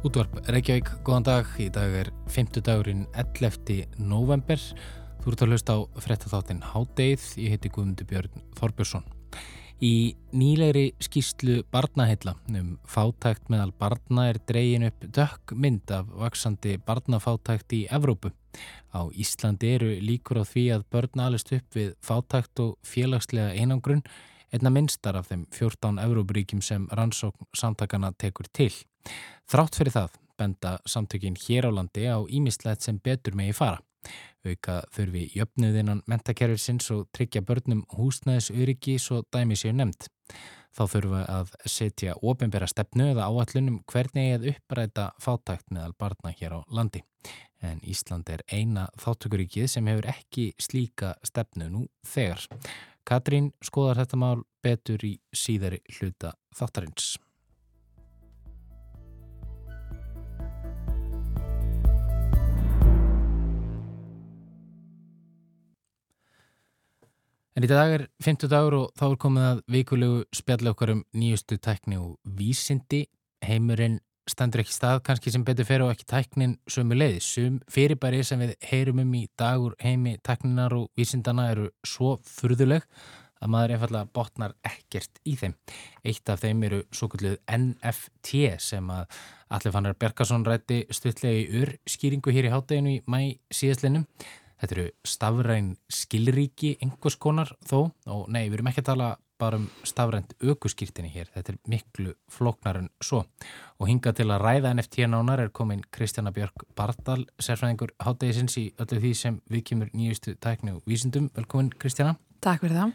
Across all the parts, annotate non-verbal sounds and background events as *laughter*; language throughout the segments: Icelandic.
Útvarp Reykjavík, góðan dag. Í dag er 50 dagurinn 11. november. Þú ert að hlusta á frettatháttin Hádeið. Ég heiti Guðmundur Björn Þorbjörnsson. Í nýlegri skýslu barnaheilla um fátækt meðal barna er dreyin upp dökk mynd af vaksandi barnafátækt í Evrópu. Á Íslandi eru líkur á því að börn alist upp við fátækt og félagslega einangrun einna minnstar af þeim 14 Evrópuríkjum sem rannsókn samtakana tekur til. Þrátt fyrir það benda samtökin hér á landi á ímislegt sem betur megi fara. Auka þurfi jöfnuðinnan mentakerfisins og tryggja börnum húsnæðis öryggi svo dæmi séu nefnd. Þá við að setja ofinbæra stefnu eða áallunum hvernig eða uppræta fátækt meðal barna hér á landi. En Ísland er eina þáttökuríkið sem hefur ekki slíka stefnu nú þegar. Katrín skoðar þetta mál betur í síðari hluta þáttarins. En í dag er 50 dagur og þá er komið að vikulegu spjalli okkar um nýjustu tækni og vísindi. Heimurinn stendur ekki stað kannski sem betur fer og ekki tæknin sömu leiði. Sum fyrirbæri sem við heyrum um í dagur heimi tækninar og vísindana eru svo furðuleg að maður einfallega botnar ekkert í þeim. Eitt af þeim eru svo kalluð NFT sem að Allir Fannar Berkarsson rætti stutlega í ur skýringu hér í hátteginu í mæ síðastlinum. Þetta eru stafræn skilríki einhvers konar þó og nei, við erum ekki að tala bara um stafrænt aukuskýrtinni hér. Þetta er miklu floknar en svo. Og hinga til að ræða NFT nánar er komin Kristjana Björk Bardal, sérfræðingur háttegisins í öllu því sem við kemur nýjustu tækni og vísindum. Velkomin Kristjana. Takk fyrir það.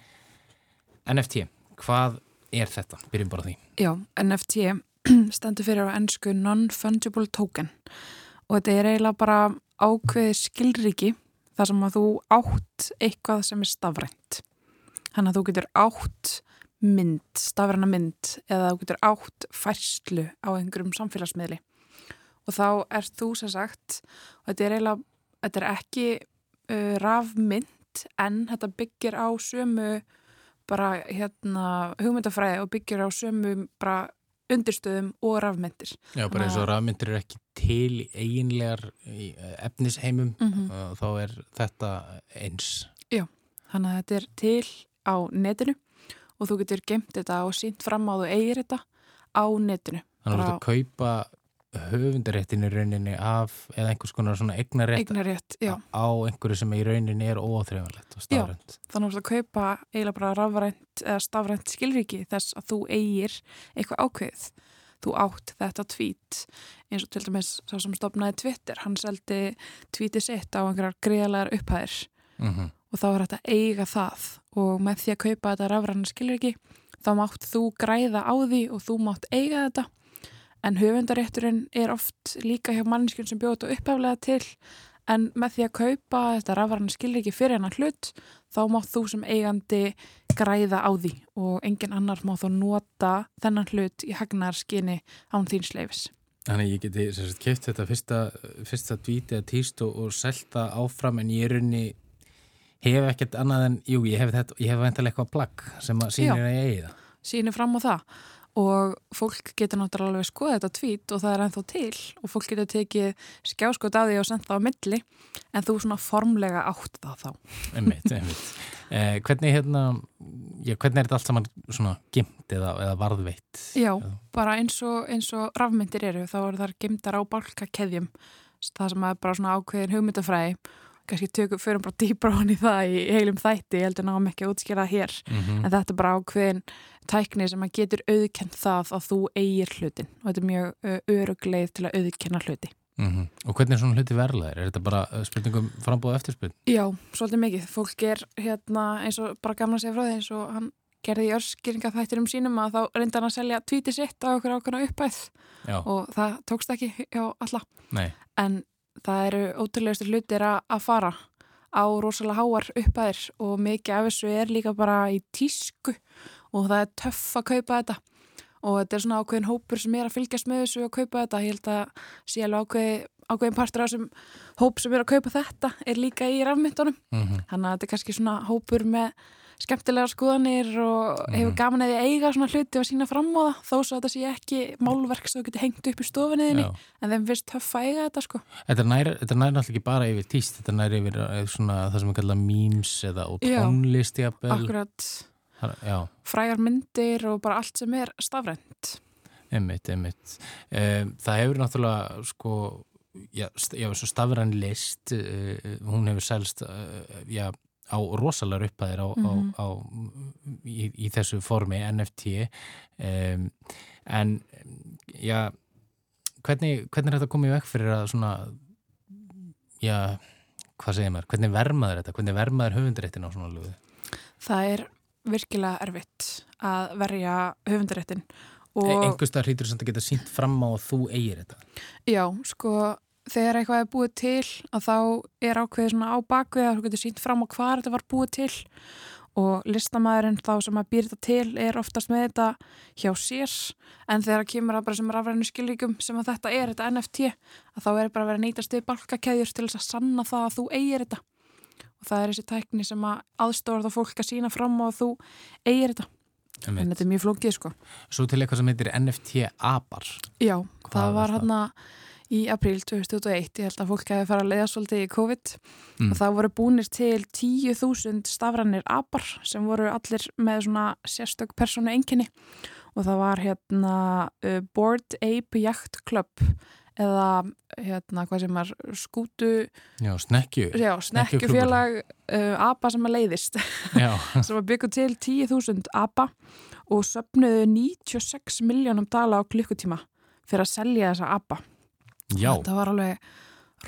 NFT, hvað er þetta? Byrjum bara því. Já, NFT *clears throat* stendur fyrir á ennsku Non-Fungible Token og þetta er eiginlega bara ákveð skilríki þar sem að þú átt eitthvað sem er stafrænt. Þannig að þú getur átt mynd, stafræna mynd eða þú getur átt færslu á einhverjum samfélagsmiðli og þá er þú sem sagt og þetta er eiginlega, þetta er ekki uh, rafmynd en þetta byggir á sömu bara hérna hugmyndafræði og byggir á sömu bara undirstöðum og rafmyndir. Já, bara eins og rafmyndir er ekki til eiginlegar efnisheimum, mm -hmm. þá er þetta eins. Já, þannig að þetta er til á netinu og þú getur gemt þetta og sínt fram á þú eigir þetta á netinu. Þannig að þú getur að kaupa höfundaréttinu rauninni af eða einhvers konar svona eignarétt, á einhverju sem í rauninni er óþrjöfanlegt og stafrænt. Já, þannig að þú kaupa eiginlega bara rafrænt eða stafrænt skilriki þess að þú eigir eitthvað ákveð. Þú átt þetta tvít eins og til dæmis sá sem stopnaði Twitter, hann seldi tvíti sitt á einhverjar greiðlegar upphæðir mm -hmm. og þá er þetta eiga það og með því að kaupa þetta rafrænt skilriki þá mátt þú græða á því og þú mátt eiga þetta En höfundarétturinn er oft líka hjá mannskjörn sem bjóða þetta upphæflega til en með því að kaupa þetta rafvarna skilri ekki fyrir hennar hlut þá mátt þú sem eigandi græða á því og engin annar má þá nota þennan hlut í hagnarskinni án þín sleifis. Þannig ég geti sagt, keft þetta fyrsta, fyrsta dvíti að týst og, og selta áfram en ég er unni hef ekkert annað en, jú ég hef þetta, ég hef veintilega eitthvað plagg sem að sínir að ég eigi það. Sýnir fram á það og fólk getur náttúrulega alveg skoðið þetta tvít og það er ennþá til. Og fólk getur tekið skjáskot að því og sendt það á milli. En þú svona formlega átt það þá. Einmitt, einmitt. Eh, hvernig, hérna, já, hvernig er þetta allt saman svona gimt eða, eða varðveitt? Já, bara eins og, eins og rafmyndir eru þá eru þar gimtar á bálkakeðjum. Það sem er bara svona ákveðin hugmyndafræði kannski tökum fyrir bara dýbra hann í það í heilum þætti, ég heldur náðum ekki að útskýra hér mm -hmm. en þetta er bara ákveðin tækni sem að getur auðkend það að þú eigir hlutin og þetta er mjög örugleið til að auðkenna hluti mm -hmm. Og hvernig er svona hluti verðlaðir? Er þetta bara spurningum frambóð eftirspurn? Já, svolítið mikið. Fólk er hérna eins og bara gamla segja frá því eins og hann gerði í örskýringa þættir um sínum að þá reynda hann að selja tvíti sitt á okkur ákveðna uppæð Já. og það tókst ekki hjá alla Nei. en það eru ótrúlegustu hlutir að fara á rosalega háar uppæðir og mikið af þessu er líka bara í tísku og það er töff að kaupa þetta. Og þetta er svona ákveðin hópur sem er að fylgjast með þessu og kaupa þetta, ég held að sé alveg ákveði, ákveðin partur af þessum hóp sem er að kaupa þetta er líka í rafmyndunum mm -hmm. þannig að þetta er kannski svona hópur með skemmtilega skoðanir og hefur Mhm. gaman eða eiga svona hluti og sína fram á það þó svo að þetta sé ekki málverk sem þú getur hengt upp í stofinniðinni Já. en þeim finnst töff að eiga þetta sko Þetta nær, þetta nær náttúrulega ekki bara yfir tíst, þetta nær yfir eh, svona það sem við kalla memes eða og Já. tónlist jafnvel. akkurat Þar- Já, frægar myndir og bara allt sem er stafrænt einmitt, einmitt. Um, það hefur náttúrulega sko, já, já svo stafræn list, uh, hún hefur selst, uh, já, á rosalega Mhm. á, á, í, í þessu formi NFT um, en já, hvernig, hvernig er þetta komið vekk fyrir að svona já, hvað segir maður, hvernig vermaður þetta, hvernig vermaður höfundaréttin á svona lögu? það er virkilega erfitt að verja höfundaréttin Einhvers það hlýtur sem þetta geta sínt fram á að þú eigir þetta. Já, sko, þegar eitthvað er búið til að þá er ákveðið svona á bakvið að þú getur sínt fram á hvað þetta var búið til. Og listamæðurinn þá sem að býr þetta til er oftast með þetta hjá sér. En þegar það kemur að bara sem rafrænu skilríkum sem að þetta er, þetta NFT að þá er bara að vera að nýtast við balkakeðjur til þess að sanna það að þú eigir þetta. Og það er þessi tækni sem að aðstóra þá fólk að sína fram á að þú eigir þetta. En þetta er mjög flókið sko. Svo til eitthvað sem heitir NFT-apar. Já, Hvað það var var það? hérna í apríl 2021, ég held að fólk hefði farið að leiða svolítið í COVID Mm. og það voru búnir til 10.000 stafrannir apar sem voru allir með svona sérstök persónu enginni og það var hérna uh, Board Ape Yacht Club eða hérna hvað sem er skútu, Já, snekkju. já, snekkjufélag uh, apa sem að leiðist *laughs* sem að byggja til 10.000 apa og söpnuðu 96 miljónum dala á klukkutíma fyrir að selja þessa apa. Já, Þetta var alveg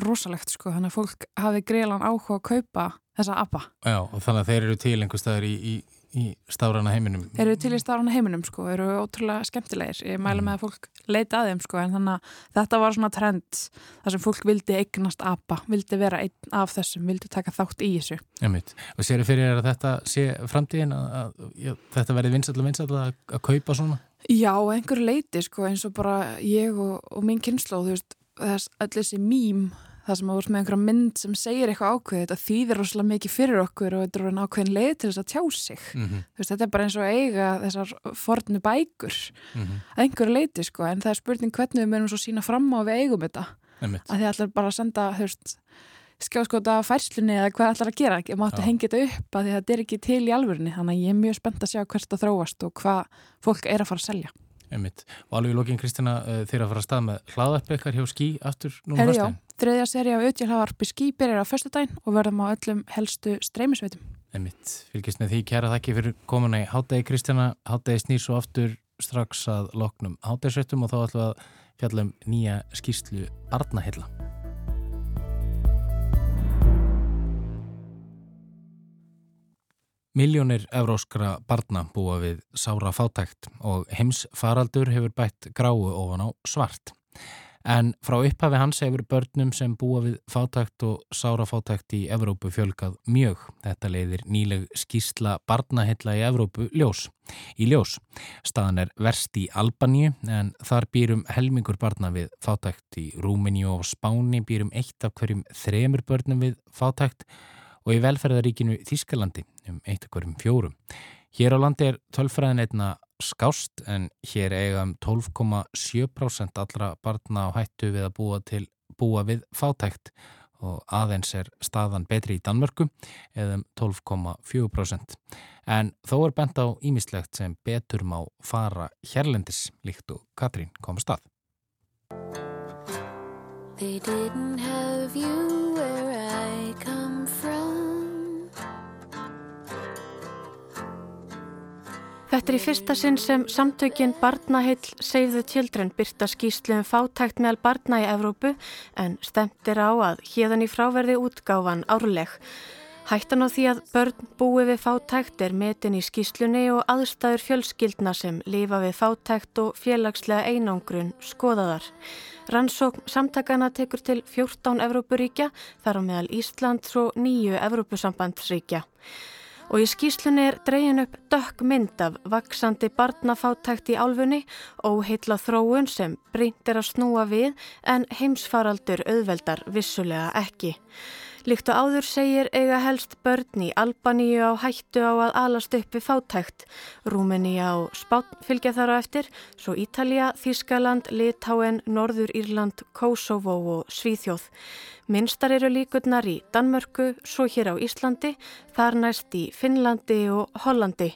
rosalegt sko, þannig að fólk hafi greiðlan áhuga að kaupa þessa apa. já, og þannig að þeir eru til einhver staðar í, í, í stárana heiminum. Þeir eru til í starfana heiminum sko, eru ótrúlega skemmtilegir. Ég mæla með að fólk leita að þeim sko, en þannig að þetta var svona trend þar sem fólk vildi eignast apa, vildi vera einn af þessum, vildi taka þátt í þessu. Einmitt. Og sér fyrir þér að þetta sé framtíðin að, að já, þetta verði vinsall og vinsall að, að kaupa svona? Já, að einhverju leiti sko, eins og bara ég og, og mín kynnslóð, þú veist, þess, öll þessi mím, það sem að voru með einhverja mynd sem segir eitthvað ákveðið, þetta þýðir rosalega mikið fyrir okkur og þetta er orðin ákveðin leið til þess að tjá sig. Mm -hmm. Veist, þetta er bara eins og eiga þessar fornu bækur Mm að einhverju leiti, sko, en það er spurning hvernig við mögum svo sína fram á við eigum þetta. Einmitt. Að því allar bara að senda, veist, skjáskota færslunni eða hvað allar að gera, ég máttu hengja þetta upp að þetta er ekki til í alvörinni, þannig að ég er mjög spennt að sjá hvert það þróast og hvað fólk er að fara að selja. Einmitt. Og alveg í lókin Kristina uh, þeir að fara að stað með hlaðarp ykkar hjá skí aftur núna Herri já, föstudaginn. þriðja seri af auðjálhavarpi ský byrjar á föstudaginn og verðum á öllum helstu streymisveitum. Einmitt. Fylgist með því kæra þakki fyrir komuna í hátegi Kristjana. Hátegi snýr svo aftur strax að loknum hátegisveitum og þá ætlum við að fjalla um nýja skýrslu Barnahilla. Miljónir evróskra barna búa við sára fátækt og heimsfaraldur hefur bætt gráu ofan á svart. En frá upphafi hans hefur börnum sem búa við fátækt og sára fátækt í Evrópu fjölgað mjög. Þetta leiðir nýleg skýrsla barnahilla í Evrópu ljós. Í ljós. Staðan er verst í Albaníu en þar býrum helmingur barna við fátækt í Rúmeníu og Spáni býrum eitt af hverjum þremur börnum við fátækt og í velferðaríkinu Þískalandi um eitt af hverjum fjórum. Hér á landi er tölfræðin einna skást en hér eiga um 12,7% allra barna á hættu við að búa, til, búa við fátækt og aðeins er staðan betri í Danmörku eða um 12,4%. En þó er bent á ímislegt sem betur má fara hérlendis líkt og Katrín kom að stað. They didn't have you where I come from. Þetta er í fyrsta sinn sem samtökin Barnaheill Save the Children byrta skýslu um fátækt meðal barna í Evrópu en stemt er á að hérðan í fráverði útgáfan árleg. Hættan á því að börn búi við fátækt er metin í skýslunni og aðstæður fjölskyldna sem lifa við fátækt og félagslega einangrun skoðaðar. Rannsókn samtakana tekur til 14 Evrópuríkja, þar á meðal Ísland og nýju Evrópusambandsríkja. Og í skýslunni er dregin upp dökk mynd af vaksandi barnafátækt í álfunni og heitla þróun sem breynt er að snúa við en heimsfaraldur auðveldar vissulega ekki. Líkt og áður segir eiga helst börn í Albaníu á hættu á að alast upp við fátækt. Rúmeníja og Spán fylgja þar á eftir, svo Ítalija, Þískaland, Litáen, Norður Írland, Kosovo og Svíþjóð. Minstar eru líkurnar í Danmörku, svo hér á Íslandi, þar næst í Finnlandi og Hollandi.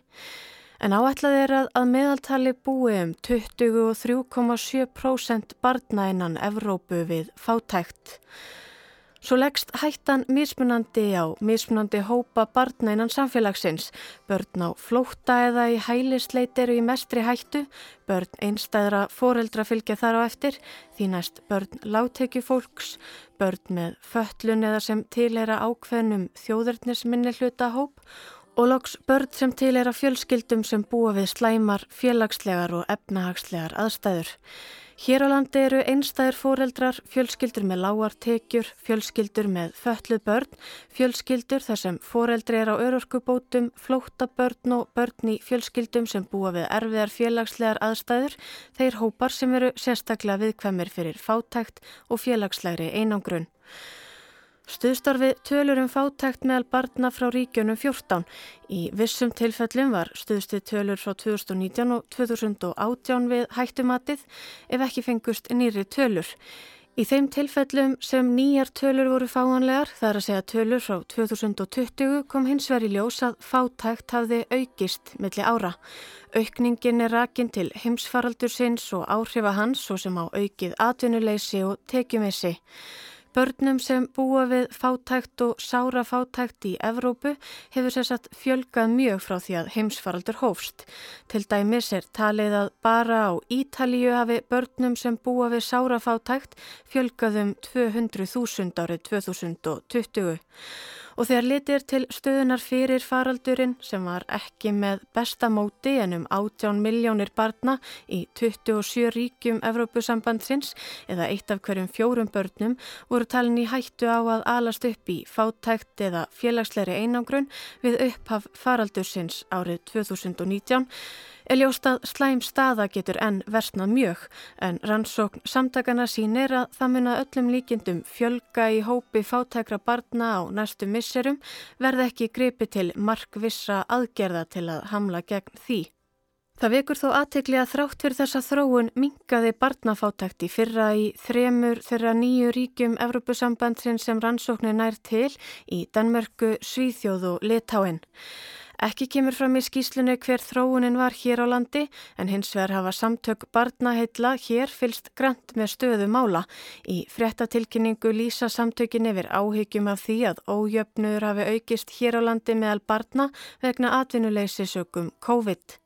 En áætlað er að, að meðaltali búi um 23,7% barna innan Evrópu við fátækt. Svo leggst hættan mismunandi á mismunandi hópa barna innan samfélagsins. Börn á flótta eða í hælisleit eru í mestri hættu, börn einstæðra foreldra fylgja þar á eftir, því næst börn láttekjufólks, börn með föllun eða sem tilhera ákveðnum þjóðurnisminni hluta hóp og loks börn sem tilhera fjölskyldum sem búa við slæmar, félagslegar og efnahagslegar aðstæður. Hér á landi eru einstæðir fóreldrar, fjölskyldur með lágartekjur, fjölskyldur með fölluð börn, fjölskyldur þar sem fóreldri er á örorkubótum, flóta börn og börn í fjölskyldum sem búa við erfiðar félagslegar aðstæður, þeir hópar sem eru sérstaklega viðkvæmir fyrir fátækt og félagslegri einangrun. Stuðstarfi tölur um fátækt meðal barna frá ríkjunum 14. Í vissum tilfellum var stuðstið tölur frá 2019 og 2018 við hættumatið ef ekki fengust nýri tölur. Í þeim tilfellum sem nýjar tölur voru fáanlegar, þar að segja tölur frá 2020, kom hins veri ljós að fátækt hafði aukist milli ára. Aukningin er rakin til heimsfaraldur sinns og áhrifa hans svo sem á aukið atvinnuleysi og tekjumessi. Börnum sem búa við fátækt og sára fátækt í Evrópu hefur sérsagt fjölgað mjög frá því að heimsfaraldur hófst. Til dæmis er talið að bara á Ítalíu hafi börnum sem búa við sára fátækt fjölgað um 200.000 árið 2020 og þegar litir til stöðunar fyrir faraldurinn sem var ekki með bestamóti en um 18 miljónir barna í 27 ríkjum Evrópusambandsins eða eitt af hverjum fjórum börnum voru talin í hættu á að alast upp í fátækt eða félagsleiri einangrun við upphaf faraldursins árið 2019 er ljóst að slæm staða getur enn versnað mjög en rannsókn samtakana sínir að það mun að öllum líkindum fjölga í hópi fátækra barna á næstu misserum verða ekki gripi til markvissa aðgerða til að hamla gegn því. Það vekur þó aðtekli að þrátt fyrir þessa þróun mingaði barnafátækti fyrra í þremur þeirra nýju ríkjum Evrópusambandsin sem rannsóknir nær til í Danmörku, Svíþjóð og Litáin. Ekki kemur fram í skýslunni hver þróunin var hér á landi en hins vegar hafa samtök barnaheilla hér fylst grant með stöðu mála. Í frettatilkynningu lýsa samtökin yfir áhyggjum af því að ójöfnur hafi aukist hér á landi meðal barna vegna atvinnuleysisökum COVID.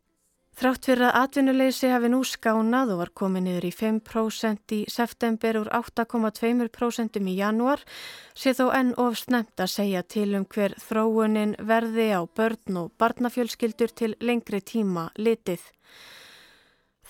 Þrátt fyrir að atvinnuleysi hafi nú skánað og var komið niður í 5% í september úr 8,2% í janúar sé þó enn of snemt að segja til um hver þróunin verði á börn og barnafjölskyldur til lengri tíma litið.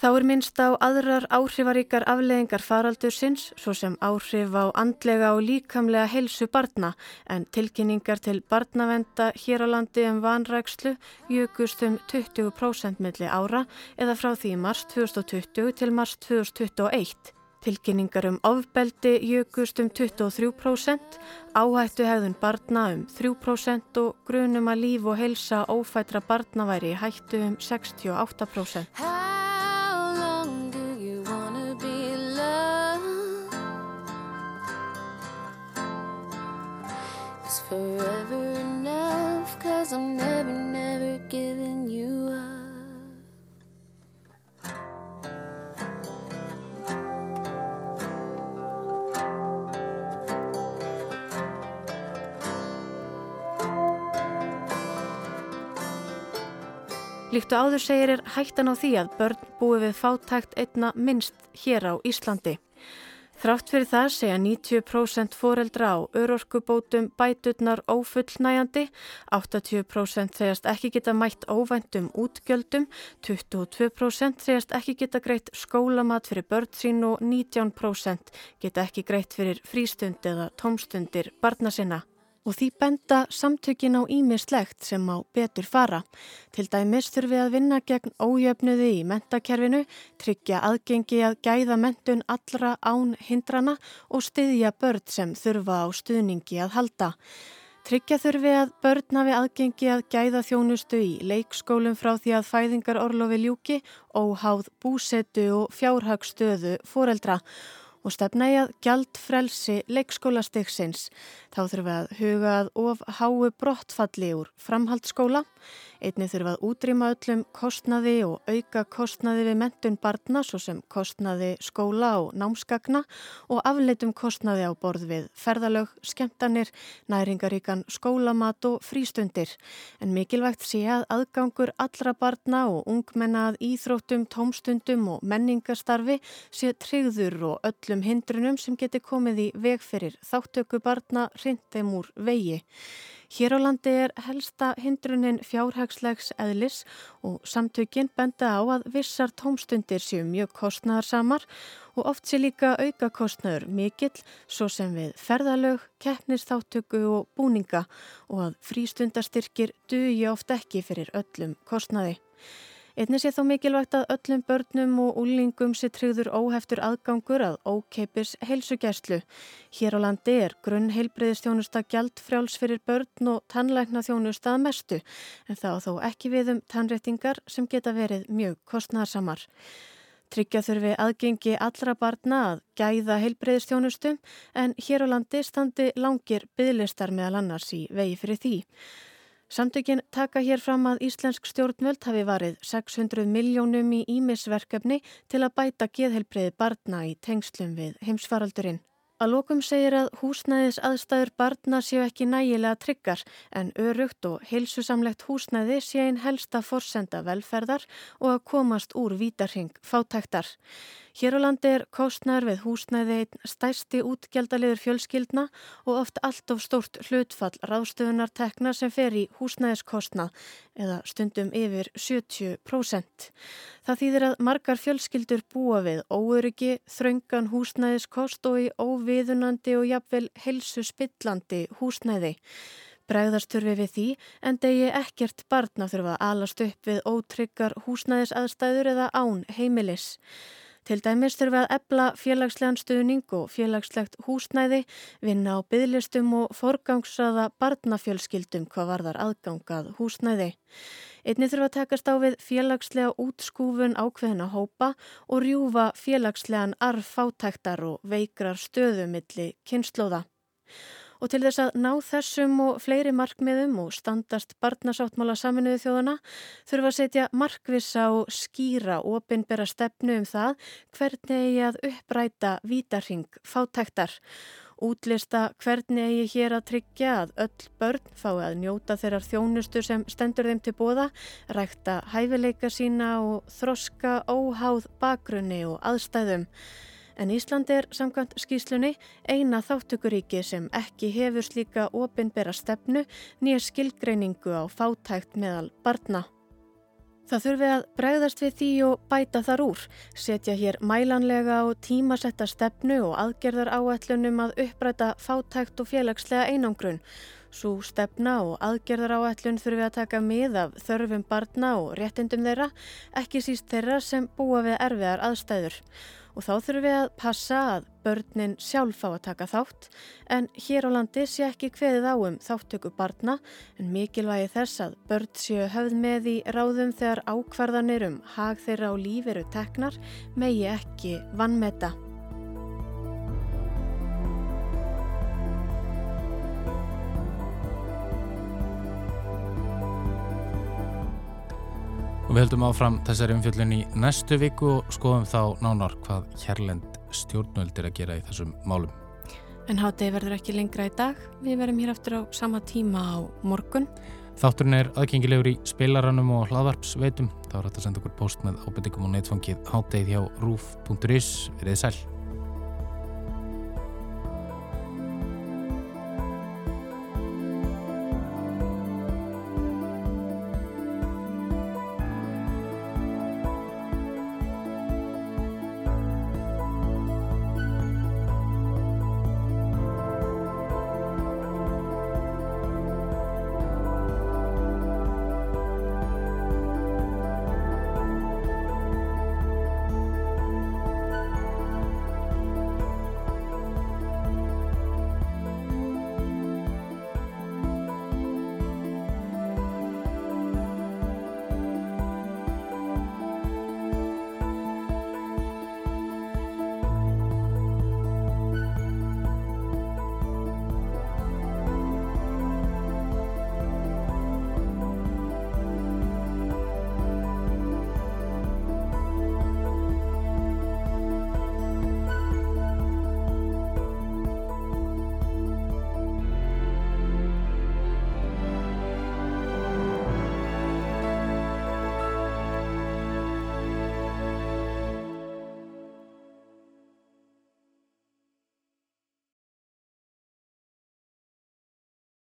Þá er minnst á aðrar áhrifaríkar afleðingar faraldursins, svo sem áhrif á andlega og líkamlega heilsu barna, en tilkynningar til barnavenda hér á landi um vanrækslu jökust um 20% milli ára eða frá því mars 2020 til mars 2021. Tilkynningar um ofbeldi jökust um 23%, áhættu hefðun barna um 3% og grunum að líf og heilsa ófætra barna væri hættu um 68%. Forever enough Cause I'm never, never giving you up Líkt og áður segir er hættan á því að börn búi við fátækt einna minnst hér á Íslandi. Þrátt fyrir það segja 90% foreldra á örorkubótum bæturnar ófullnæjandi, 80% segast ekki geta mætt óvæntum útgjöldum, 22% segast ekki geta greitt skólamat fyrir börn sín og 19% geta ekki greitt fyrir frístund eða tómstundir barna sinna. Og því benda samtökin á ímislegt sem á betur fara. Til dæmis þurfi að vinna gegn ójöfnuði í mentakerfinu, tryggja aðgengi að gæða mentun allra án hindrana og styðja börn sem þurfa á stuðningi að halda. Tryggja þurfi að börn hafi aðgengi að gæða þjónustu í leikskólum frá því að fæðingar orlofi ljúki, óháð búsetu og fjárhagstöðu foreldra og stefna í að gjald frelsi leikskólastiksins. Þá þurfum við að huga að of háu brottfalli úr framhaldsskóla. Einni þurfum að útrýma öllum kostnaði og auka kostnaði við mentun barna svo sem kostnaði skóla og námskagna og afleitum kostnaði á borð við ferðalög, skemmtanir, næringaríkan skólamat og frístundir. En mikilvægt sé að aðgangur allra barna og ungmennað íþróttum, tómstundum og menningastarfi sé tryggður og öllum hindrunum sem geti komið í veg fyrir þáttöku barna hrindum úr vegi. Hér á landi er helsta hindrunin fjárhagslegs eðlis og samtökin benda á að vissar tómstundir séu mjög kostnæðarsamar og oft sé líka auka kostnæður mikill svo sem við ferðalög, keppnistáttöku og búninga og að frístundastyrkir dugi oft ekki fyrir öllum kostnæði. Einnig sé þó mikilvægt að öllum börnum og úlingum sé tryggður óheftur aðgangur að ókeipis heilsugæslu. Hér á landi er grunn heilbreyðistjónusta gjaldfrjáls fyrir börn og tannlækna þjónusta að mestu en þá þó ekki við um tannréttingar sem geta verið mjög kostnarsamar. Tryggja þurfi aðgengi allra barna að gæða heilbreyðistjónustum en hér á landi standi langir bygglistar meðal annars í vegi fyrir því. Samtökin taka hér fram að Íslensk stjórnvöld hafi varið 600 miljónum í ímisverkefni til að bæta geðhelbreyði barna í tengslum við heimsfaraldurinn. Að lókum segir að húsnæðis aðstæður barna séu ekki nægilega tryggar en örugt og heilsusamlegt húsnæði sé einn helsta forsenda velferðar og að komast úr vítarhing fátæktar. Hér á landi er kostnær við húsnæði einn stæsti útgjaldaliður fjölskyldna og oft allt of stórt hlutfall ráðstöfunartekna sem fer í húsnæðiskostna eða stundum yfir 70%. Það þýðir að margar fjölskyldur búa við óöryggi, þraungan húsnæðiskost og í óviðunandi og jafnvel helsu spillandi húsnæði. Bregðarsturfi við því en degi ekkert barna þurfa að alast upp við ótryggar húsnæðisaðstæður eða án heimilis. Til dæmis þurfa að ebla félagslegan stuðning og félagslegt húsnæði, vinna á bygglistum og forgangsraða barnafjölskyldum hvað varðar aðgangað húsnæði. Einni þurfa að takast á við félagslega útskúfun ákveðina hópa og rjúfa félagslegan arffátæktar og veikrar stöðumilli kynnslóða. Og til þess að ná þessum og fleiri markmiðum og standast barnasáttmála saminuðu þjóðana þurfa að setja markvisa og skýra ofinbera stefnu um það hvernig eigi að uppræta vítarhing fátæktar. Útlista hvernig eigi hér að tryggja að öll börn fái að njóta þeirrar þjónustu sem stendur þeim til bóða, rækta hæfileika sína og þroska óháð bakgrunni og aðstæðum en Ísland er samkvæmt skýslunni eina þáttökuríki sem ekki hefur slíka opinbera stefnu nýja skilgreiningu á fátækt meðal barna. Það þurfi að bregðast við því og bæta þar úr, setja hér mælanlega og tímasetta stefnu og aðgerðar áætlunum að uppræta fátækt og félagslega einangrun. Svo stefna og aðgerðar áætlun þurfi að taka mið af þörfum barna og réttindum þeirra, ekki síst þeirra sem búa við erfiðar aðstæður og þá þurfum við að passa að börnin sjálf fá að taka þátt en hér á landi sé ekki hveðið á um þáttöku barna en mikilvægi þess að börn séu höfð með í ráðum þegar ákvarðanir um hag þeirra á líf eru teknar megi ekki vannmeta. Við höldum áfram þessari umfjöldun í næstu viku og skoðum þá nánar hvað hérlend stjórnvöld er að gera í þessum málum. En hátegi verður ekki lengra í dag. Við verðum hér aftur á sama tíma á morgun. Þátturinn er aðgengilegur í spilaranum og hlaðvarpsveitum. Þá er þetta að senda okkur post með ábyrtingum og neitfangið hátegi hjá rúf.is. Verðið sæl.